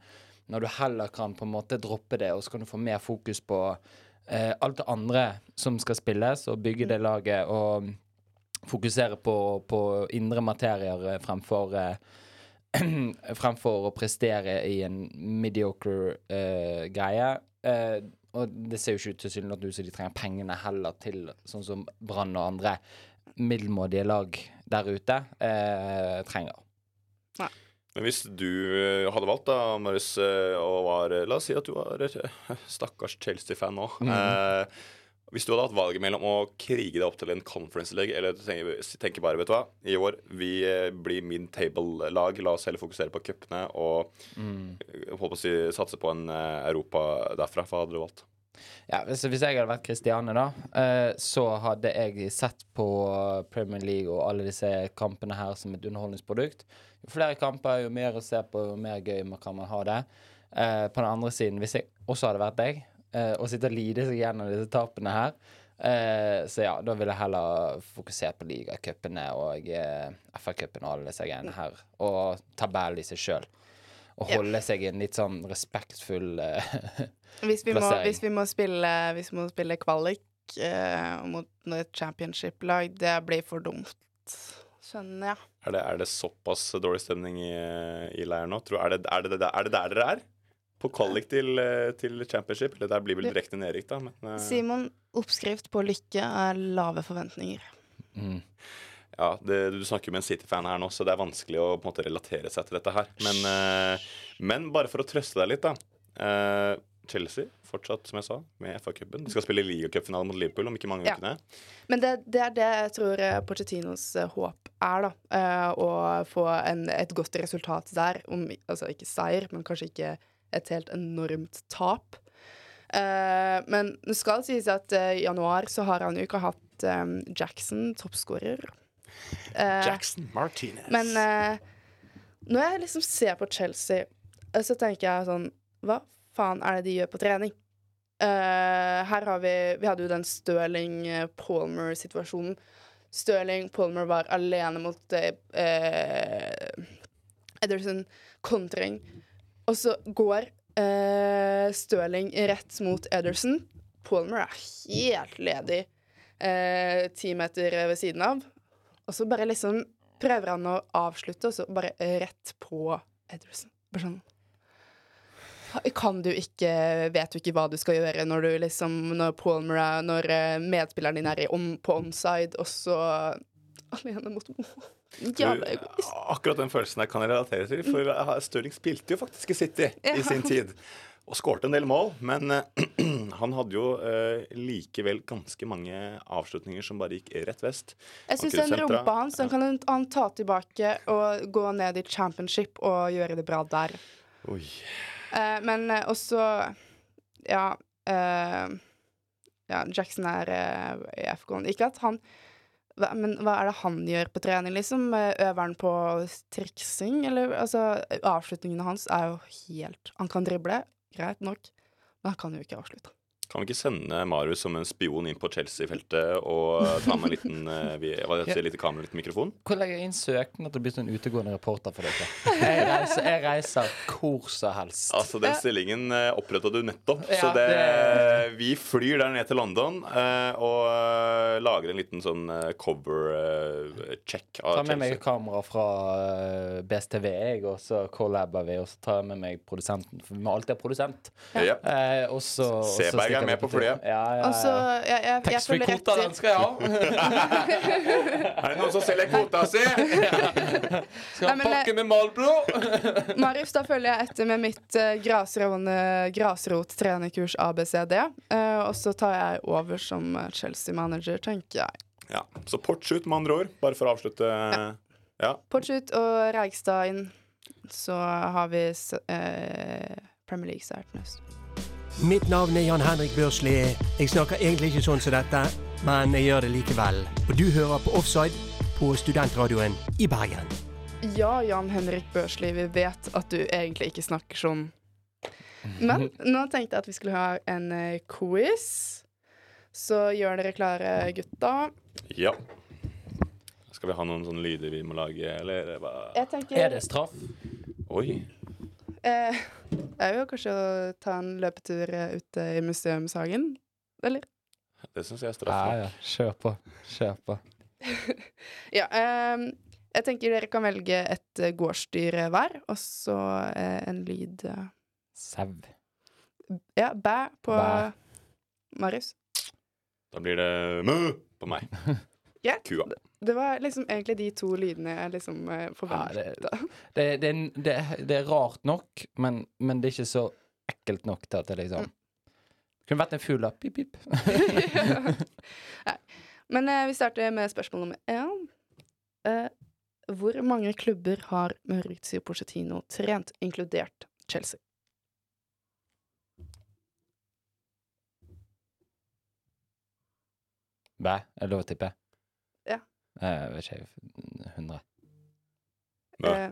når du heller kan på en måte droppe det, og så kan du få mer fokus på eh, alt det andre som skal spilles, og bygge det laget, og fokusere på, på indre materier eh, fremfor eh, fremfor å prestere i en mediocre eh, greie. Eh, og det ser jo ikke ut til syvende at de trenger pengene heller til sånn som Brann og andre middelmådige lag der ute eh, trenger. Men hvis du hadde valgt, da, Marius, og var La oss si at du var stakkars Chelsea-fan nå. Mhm. Eh, hvis du hadde hatt valget mellom å krige deg opp til en conference league, eller tenke, bare, vet du hva, i år vi eh, blir mid-table-lag, la oss heller fokusere på cupene og Mm. eh, på si, satse på en eh, Europa derfra, hva hadde du valgt? Ja, hvis, hvis jeg hadde vært Kristiane, da, eh, så hadde jeg sett på Premier League og alle disse kampene her som et underholdningsprodukt. Jo flere kamper, jo mer å se på, jo mer gøy man kan man ha det. Eh, på den andre siden, hvis jeg også hadde vært deg, og sitte og lide seg gjennom disse tapene her, eh, så ja, da vil jeg heller fokusere på ligacupene og eh, FA-cupen og alle disse greiene her, og tabellen i seg sjøl. Og holde seg i en litt sånn respektfull eh, Hvis vi, må, Plassering. hvis vi må spille, hvis vi må spille kvalik eh, mot et championship-lag, det blir for dumt. Skjønner jeg. Er det, er det såpass dårlig stemning i, i leiren nå? Tror, er, det, er, det, er det der dere er? På kvalik til, eh, til championship? Eller der blir vel direkte nedrykk, da. Men, uh... Simon, oppskrift på lykke er lave forventninger. mm. Ja, det, Du snakker med en City-fan her nå, så det er vanskelig å på en måte relatere seg til dette her. Men, uh, men bare for å trøste deg litt, da. Uh, Chelsea fortsatt, som jeg sa, med FA-cupen. De skal spille ligacupfinale mot Liverpool om ikke mange Ja. ukene. Men det, det er det jeg tror Porcettinos håp er, da. Uh, å få en, et godt resultat der. Om, altså ikke seier, men kanskje ikke et helt enormt tap. Uh, men det skal sies at eh, i januar så har han jo ikke hatt um, Jackson toppskårer. Uh, Jackson Martinez. Men når jeg liksom ser på Chelsea, så tenker jeg sånn Hva faen er det de gjør på trening? Her har vi Vi hadde jo den Stirling-Palmer-situasjonen. Stirling Palmer var alene mot Ederson kontring. Og så går eh, Stirling rett mot Ederson. Palmer er helt ledig eh, ti meter ved siden av. Og så bare liksom prøver han å avslutte, og så bare rett på Ederson. Bare sånn Kan du ikke Vet du ikke hva du skal gjøre når du liksom Når Palmer er Når eh, medspilleren din er on, på onside, og så alene mot Egoist. Akkurat den følelsen der kan jeg relatere til. For eh, Stirling spilte jo faktisk i City Ja. i sin tid. Og skårte en del mål, men han hadde jo eh, likevel ganske mange avslutninger som bare gikk rett vest. Jeg syns den rumpa hans den kan han, ta tilbake og gå ned i championship og gjøre det bra der. Oi. Eh, men også Ja. eh, ja, Jackson er i FK-en. Ikke at han hva, Men hva er det han gjør på trening, liksom? Øver han på triksing, eller altså Avslutningene hans er jo helt Han kan drible, greit nok, men han kan jo ikke avslutte. Kan vi ikke sende Marius som en spion inn på Chelsea-feltet og ta med en liten, eh, vi, heter lite kamera, liten mikrofon? Hvor legger jeg inn søknad til å bli en utegående reporter for dere? Jeg reiser, jeg reiser hvor som helst. Altså, Den stillingen uh, oppretta du nettopp, Ja, så det, det- vi flyr der ned til London eh, og eh, lager en liten sånn cover-check Ta med meg Chelsea. et kamera fra BSTV, jeg, og så collaber vi, og så tar jeg med meg produsenten. For vi må alltid ha produsent. Ja. Eh, og så og Seberg er med på flyet. Ja, ja, ja. jeg, jeg, jeg følger Taxfree-kvota, den skal jeg ha. Er det noen som selger kvota si? Skal ha Nei, men, pakke med Malbro. Marius, da følger jeg etter med mitt uh, grasrot-trenerkurs ABCD. Uh, og så tar jeg over som eh, Chelsea-manager, tenker jeg. Ja. Så Portshoot, med andre ord. Bare for å avslutte. Ja. Portshoot og Reigstad inn. Så har vi eh, Premier League-seier til neste. Mitt navn er Jan Henrik Børsli. Jeg snakker egentlig ikke sånn som dette, men jeg gjør det likevel. Og du hører på Offside på studentradioen i Bergen. Ja, Jan Henrik Børsli, vi vet at du egentlig ikke snakker sånn. Men nå tenkte jeg at vi skulle ha en eh, quiz. Så gjør dere klare, gutta. ja. Skal vi ha noen sånne lyder vi må lage, eller hva? Jeg tenker Er det straff? Oi. Eh, Jeg vil kanskje å ta en løpetur eh, ute i museumshagen. Eller? Det syns jeg er Ja, straff. ja. Kjør på. Kjør på. Ja. ehm, jeg tenker dere kan velge et eh, gårdsdyr hver, og så eh, en lyd eh, Sau. Ja, bæ på Bæ. Marius. Da blir det mø på meg. Ja. Kua. Det var liksom egentlig de to lydene jeg liksom forventa. Ja, det, det, det, det, er rart nok, men, men det er ikke så ekkelt nok til at det liksom Kunne vært en fugl, da. Pip, pip. Men eh, vi starter med spørsmål nummer én. Eh, hvor mange klubber har Maurizio Pochettino trent, inkludert Chelsea? Bæ. Er det lov å tippe? Eh, vet ikke, 100. Nå. Eh,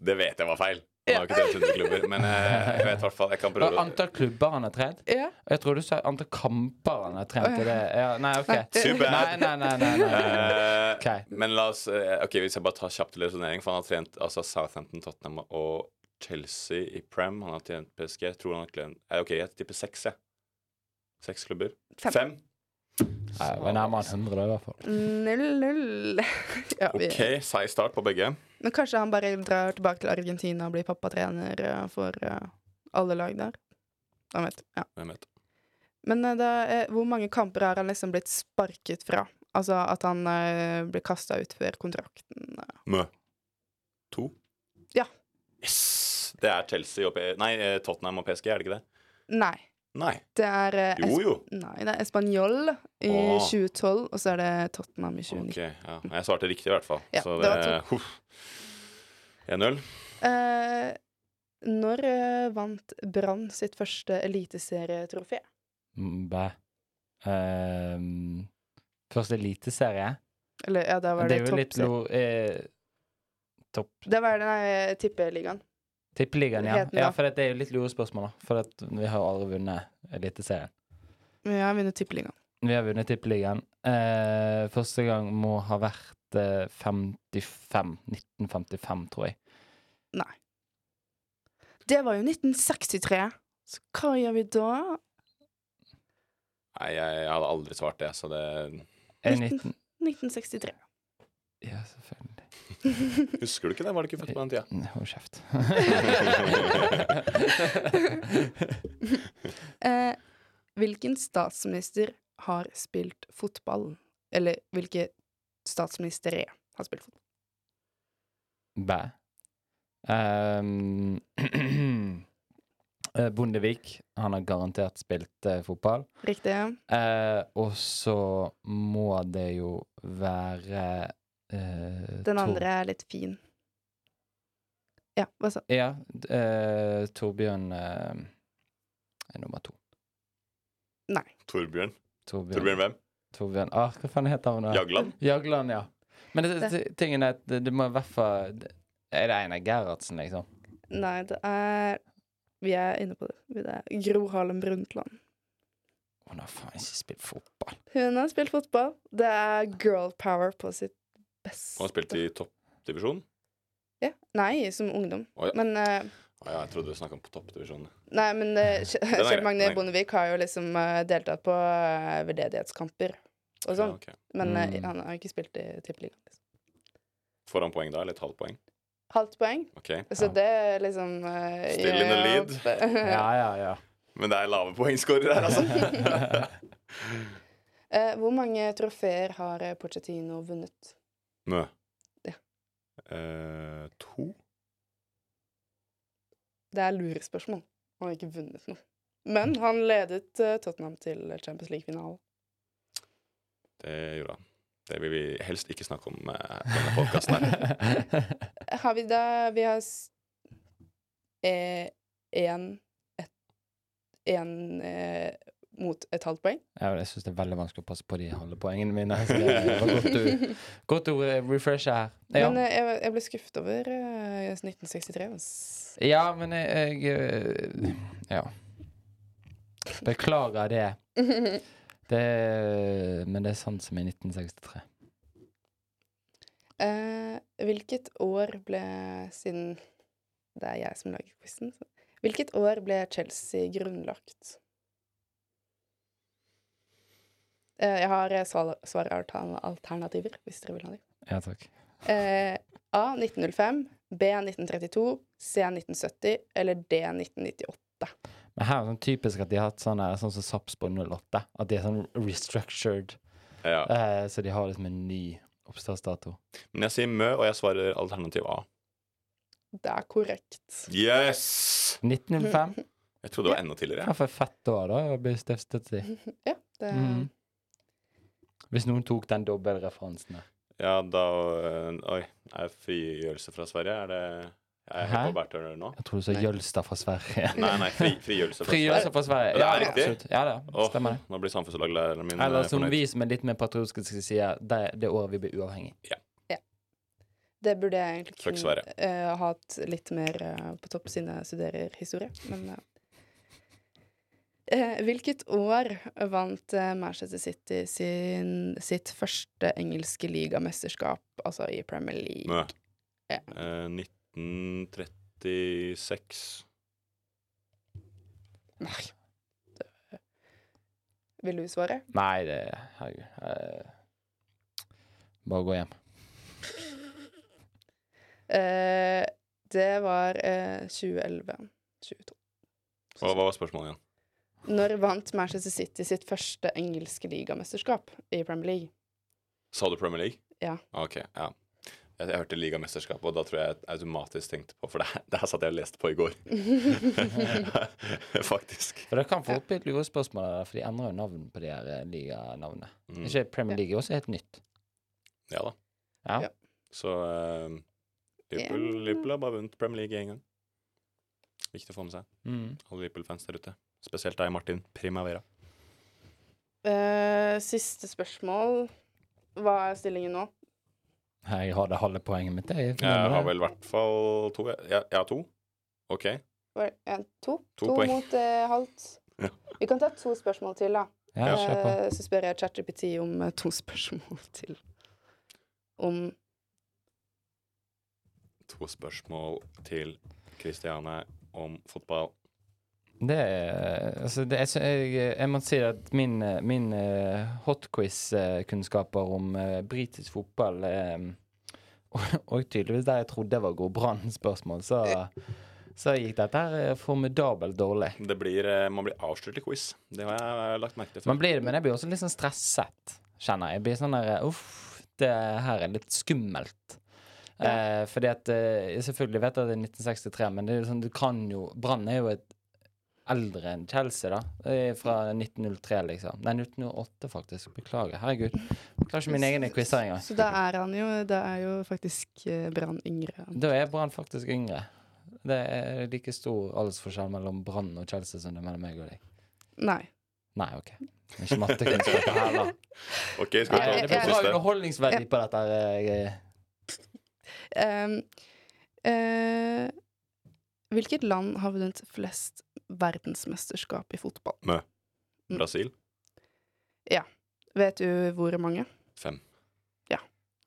Det vet jeg var feil. Han har ikke trent 100 klubber, men eh, jeg vet i hvert fall Jeg kan prøve. antall klubber han har trent? ja. Jeg tror du sa antall kamper han har trent. Det, ja, nei, OK. Super. Nei, nei, nei. nei, nei. Uh, okay. Men la oss Ok, Hvis jeg bare tar kjapt til resonnering, for han har trent altså Southampton, Tottenham og Chelsea i Prem. Han har trent PSG. Jeg tror han har trent OK, jeg tipper seks, jeg. Seks klubber. Fem. Fem. Nei, var nærmere enn 100, da, i hvert fall. Null, null. ja, vi, OK, seig start på begge. Men kanskje han bare drar tilbake til Argentina og blir pappatrener eh, for eh, alle lag der. Hvem vet. Ja. Hvem vet. Men eh, er- hvor mange kamper har han liksom blitt sparket fra? Altså at han uh, blir kasta ut før kontrakten eh. Mø. To? Ja. Yes! Det er Chelsea og P Nei, eh, Tottenham og PSG, er det ikke det? Nei. Nei. Det er eh, Jo, jo. Nei, det er Español i Åh. 2012, og så er det Tottenham i 2019. OK. Ja. Jeg svarte riktig, i hvert fall. Ja, Så det det, var huff. 1-0. Eh, når eh, vant Brann sitt første eliteserietrofé? Mm, Bæ. Ehm, første eliteserie. Eller ja, da var Det det, er jo litt toppserie. lo... Eh, topp Det var den nei, tippeligaen. Tippeligaen, ja. Ja. For det er jo litt lurespørsmål, da. For at vi har jo aldri vunnet Eliteserien. Men Vi har vunnet tippeligaen. Vi har vunnet Tippeligaen. Eh, første gang må ha vært eh, 55. 1955, tror jeg. Nei. Det var jo 1963. Så hva gjør vi da? Nei, jeg, jeg hadde aldri svart det, så det Er 19 19... 1963. Ja, selvfølgelig. Husker du ikke det? Var du ikke født på den tida? Hold kjeft. Eh, hvilken statsminister har spilt fotball? Eller hvilke statsministre har spilt fotball? Bæ. Ehm, eh, Bondevik, han har garantert spilt uh, fotball. Riktig. Uh, og så må det jo være eh, Den Tor- andre er litt fin. Ja, hva så? Ja. Eh, Torbjørn eh, er nummer to. Nei. Torbjørn. Torbjørn. Torbjørn hvem? Torbjørn. Ah, hva faen heter han? da? Jagland? Jagland, ja. Men det, det, tingen er at det, det må i hvert fall Er det Einar Gerhardsen, liksom? Nei, det er Vi er inne på det. Det er Gro Harlem Brundtland. Hun har faen ikke spilt fotball. Hun har spilt fotball. Det er girl power på sitt beste. Han har spilt i toppdivisjon? Ja. Nei, som ungdom. Oh, ja. Men uh, Å ja, jeg trodde du snakka om toppdivisjon toppdivisjonen. Nei, men uh, Kjell Magne. Bondevik har jo liksom uh, deltatt på uh, veldedighetskamper og sånn. Ja, okay. Men uh, Mm. han har ikke spilt i Tippeligaen. Liksom. Får han poeng da, eller et halvt poeng? Halvt poeng. Ok. Så Ja. det er liksom uh, Still in the lead. Ja, ja, ja. Men det er lave poengscorer her, altså. Eh, hvor mange trofeer har Pochettino vunnet? Mø. Ja. Eh, to? Det er lurespørsmål. Han har ikke vunnet noe. Men han ledet eh, Tottenham til Champions League-finalen. Det gjorde han. Det vil vi helst ikke snakke om eh, på denne podkasten her. Har vi da Vi har s- eh, en eh, mot et halvt poeng. Ja, jeg syns det er veldig vanskelig å passe på de halve poengene mine. Så det var godt du, godt du eh, refresher her. Ja. Men eh, jeg, jeg ble skuffet over uh, 1963. ass. ja, men jeg, jeg eh, Ja. Beklager det. det. Men det er sant som i 1963. Uh, hvilket år ble Siden det er jeg som lager quizen Hvilket år ble Chelsea grunnlagt? Eh, jeg har eh, svar- svaralternativer, hvis dere vil ha dem. Ja, takk. Eh, A 1905, B 1932, C 1970 eller D 1998. Men her er det sånn typisk at de har hatt sånn som sånn Sapsborg 08. At de er sånn restructured. Ja. Eh, så de har liksom en ny oppstartsdato. Men jeg sier Mø, og jeg svarer alternativ A. Det er korrekt. Yes! 1905. Jeg trodde det var enda tidligere. Ja, for et fett år, da. å bli stiftet i. Ja, det Mhm. Hvis noen tok den dobbeltreferansen der. Ja, da øh, Oi. Er frigjørelse fra Sverige? Er det Jeg er Hæ? på bærtur nå. Jeg tror du sa. Jølstad fra Sverige. Nei, nei, fri, frigjørelse fra Frigjørelse Sverige. fra Sverige. Det er riktig. absolutt. Ja, det stemmer det. nå blir samfunnslaglæreren min Eller øh, som fornøyd. vi som er litt mer patriotiske skal si, det, det året vi blir uavhengig. Det burde jeg egentlig kunne Sverige. eh, hatt litt mer uh, på topp siden jeg studerer historie, men eh. Eh, Hvilket år vant eh, Manchester City sin, sitt første engelske ligamesterskap, altså i Premier League? Ja. Eh, 1936. Nei. Det- Vil du svare? Nei, det Herregud. Eh, bare gå hjem. Eh, det var eh, 2011. 22. Hva, hva var spørsmålet igjen? Når vant Manchester City sitt første engelske ligamesterskap i Premier League? Sa du Premier League? Ja. Ok, ja. Jeg, jeg hørte ligamesterskap, og da tror jeg jeg automatisk tenkte på For det, det her satt jeg og leste på i går. Faktisk. For det kan få bli et lurespørsmål, for de endrer jo navn på de her eh, liganavnene. Mm. Ikke Premier League er også helt nytt. Ja da. Ja. Ja. Så eh, Liverpool. Liverpool har bare vunnet Premier League én gang. Viktig å få med seg. Mm. Alle Liverpool-fans der ute. Spesielt deg, Martin Primavera. Eh, siste spørsmål. Hva er stillingen nå? Jeg har det halve poenget mitt. Jeg, Jeg har vel i hvert fall to. Ja, har to. OK. En, to? To To, mot eh, halvt. Ja. Vi kan ta to spørsmål til, da. Ja. Eh, så spør jeg ChatGPT om eh, to spørsmål til. Om To spørsmål til Kristiane om fotball. Det er Altså, det er, jeg, jeg må si at min, eh, min uh, hotquiz-kunnskaper om eh, britisk fotball eh, og, og tydeligvis der jeg trodde det var god Brann-spørsmål, så, så gikk dette her eh, formidabelt dårlig. Det blir, eh, man blir avslørt i quiz. Det har jeg lagt merke til. Man blir det, men jeg blir også litt sånn stresset, kjenner jeg. Jeg blir sånn der Uff, det her er litt skummelt. Eh, fordi at eh, Jeg selvfølgelig vet at det er 1963, men det er jo sånn, du kan jo Brann er jo et eldre enn Chelsea, da. Er fra 1903, liksom. Nei, 1908, faktisk. Beklager. Herregud. Beklager klarer ikke min egen quiz her engang. Så da er han jo Da er jo faktisk eh, Brann yngre. Da er Brann faktisk yngre. Det er like stor aldersforskjell mellom Brann og Chelsea som det er mellom meg og deg. Nei. Nei, OK. Er Ikke mattekunnskaper her, da. OK, skal vi ta det det blir bra underholdningsverdi på dette. her, Um, Ehm, eh, hvilket land har vunnet flest verdensmesterskap i fotball? Mø. Brasil? ja, Vet du hvor mange? Fem. Ja.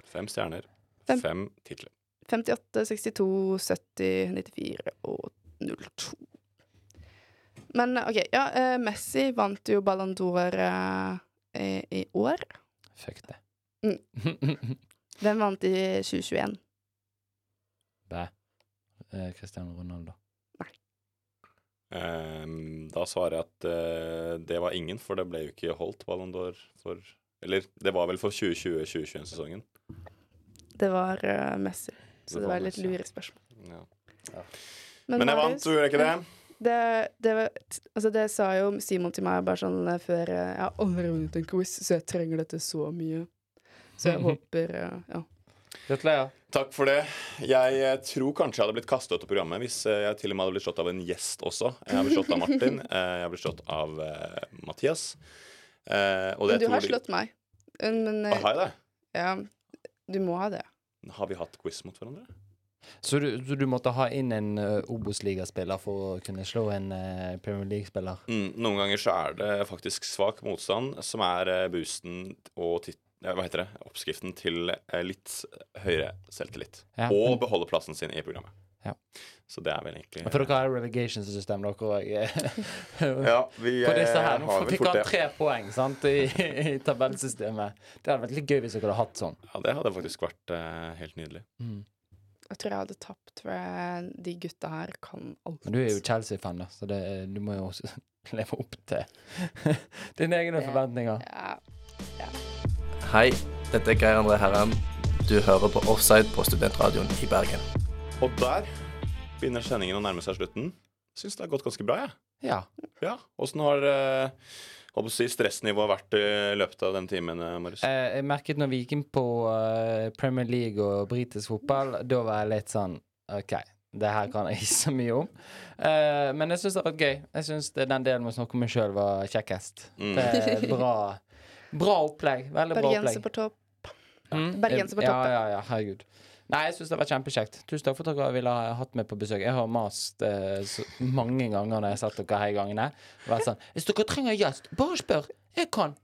Fem stjerner. Fem. Fem titler. 58, 62, 70, 94 og 02. Men OK. Ja, eh, Messi vant jo Ballon d'Or eh, i, i år. Fuck det. Mm. Hvem vant i 2021? Bæ. Eh, Cristiano Ronaldo. Ehm, da svarer jeg at eh, det var ingen, for det ble jo ikke holdt Ballon d'Or for Eller det var vel for 2020-2021-sesongen. Det var eh, Messi. Så Det det var litt lure spørsmål. Ja. Men, Men jeg vant, så gjorde jeg ikke det. Det, det, var- altså det sa jo Simon til meg bare sånn eh, før Jeg har aldri vunnet en quiz, så jeg trenger dette så mye. Så jeg håper Ja. Gratulerer. Takk for det. Jeg eh, tror kanskje jeg hadde blitt kastet ut av programmet hvis eh, jeg til og med hadde blitt slått av en gjest også. Jeg har blitt slått av Martin. eh, Jeg har blitt slått av Mathias. Eh, og det Men du tror har slått meg. Men, Ah, Har jeg det? ja, du må ha det. Har vi hatt quiz mot hverandre? Så du, så du måtte ha inn en uh, Obos-ligaspiller for å kunne slå en Premier League-spiller? Mm, noen ganger så er det faktisk svak motstand som er boosten og tit ja, hva heter det? oppskriften til eh, litt høyere selvtillit. Ja. Og beholde plassen sin i programmet. Ja. Så det er vel egentlig For dere har relegation-system, dere òg. Ja, vi På disse fort her. Nå fikk han tre poeng sant, i, i tabellsystemet. Det hadde vært litt gøy hvis dere hadde hatt sånn. Ja, det hadde faktisk vært uh, helt nydelig. Jeg tror jeg hadde tapt, for de gutta her kan alt. Men du er jo Chelsea-fan, da, så det, du må jo også leve opp til dine egne forventninger. Ja. Ja. Hei, dette er Geir André Herrem. Du hører på Offside på Studentradioen i Bergen. Og der begynner sendingen å nærme seg slutten. Syns det har gått ganske bra, jeg. Ja. Ja. Åssen har eh, holdt å si, stressnivået vært i løpet av den timen, eh, Marius? Eh, jeg merket når vi gikk inn på eh, Premier League og britisk fotball, da var jeg litt sånn OK, det her kan jeg ikke så mye om. Uh, men jeg syns det har vært gøy. Jeg syns den delen med å snakke om meg sjøl var kjekkest. Mm. Det er bra, bra opplegg. Veldig bra Bergenser på topp. Mm. Bergenser på ja, toppen. Ja, ja, herregud. Nei, jeg syns det var kjempekjekt. Tusen takk for at dere ville ha hatt meg på besøk. Jeg har mast eh, så mange ganger når jeg har sett dere her i gangene. Vært sånn Hvis dere trenger gjest, bare spør. Jeg kan.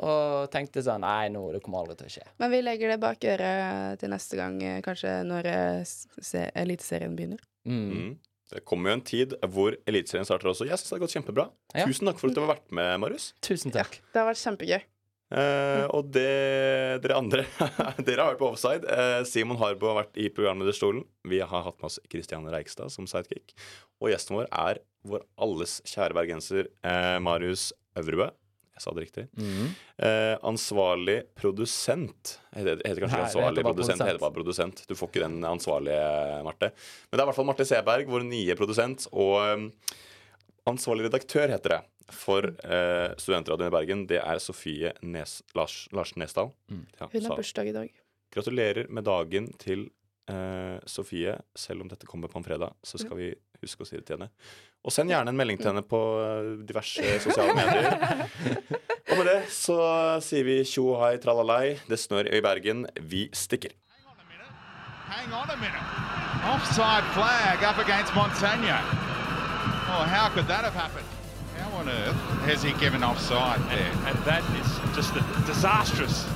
Og tenkte sånn Nei, nå, det kommer aldri til å skje. Men vi legger det bak øret til neste gang, eh, kanskje når eh, Eliteserien begynner. Mm. Det kommer jo en tid hvor Eliteserien starter også. Jeg syns det har gått kjempebra. Ja. Tusen takk for at du har vært med, Marius. Tusen takk. Det har vært kjempegøy. Eh, og det dere andre Dere har vært på offside. Uh, Simon Harbo har vært i programlederstolen. Vi har hatt med oss Kristiane Reikstad som sidekick. Og gjesten vår er vår alles kjære bergenser uh, Marius Øvrebø. Jeg sa det riktig. Mhm. Eh, ansvarlig produsent. Heter, heter kanskje Nei, ansvarlig heter produsent, heter bare produsent. Du får ikke den ansvarlige, Marte. Men det er i hvert fall Marte Seberg, vår nye produsent. Og um, ansvarlig redaktør, heter det, for eh, Studentradioen i Bergen. Det er Sofie Nes, Lars, Lars Nesdal. Ja, Hun har bursdag i dag. Gratulerer med dagen til eh, Sofie. Selv om dette kommer på en fredag, så skal vi huske å si det til henne. Og send gjerne en melding til henne på eh, diverse sosiale medier. Og med det så sier vi tjo hei tralalei. Det snør i Bergen. Vi stikker. Hang on a minute. Offside flag up against Montagna. Oh, how could that have happened? How on earth has he given offside there? And that is just a disastrous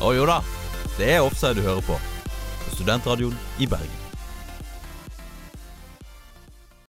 Å jo da, det er offside du hører på. På Studentradioen i Bergen.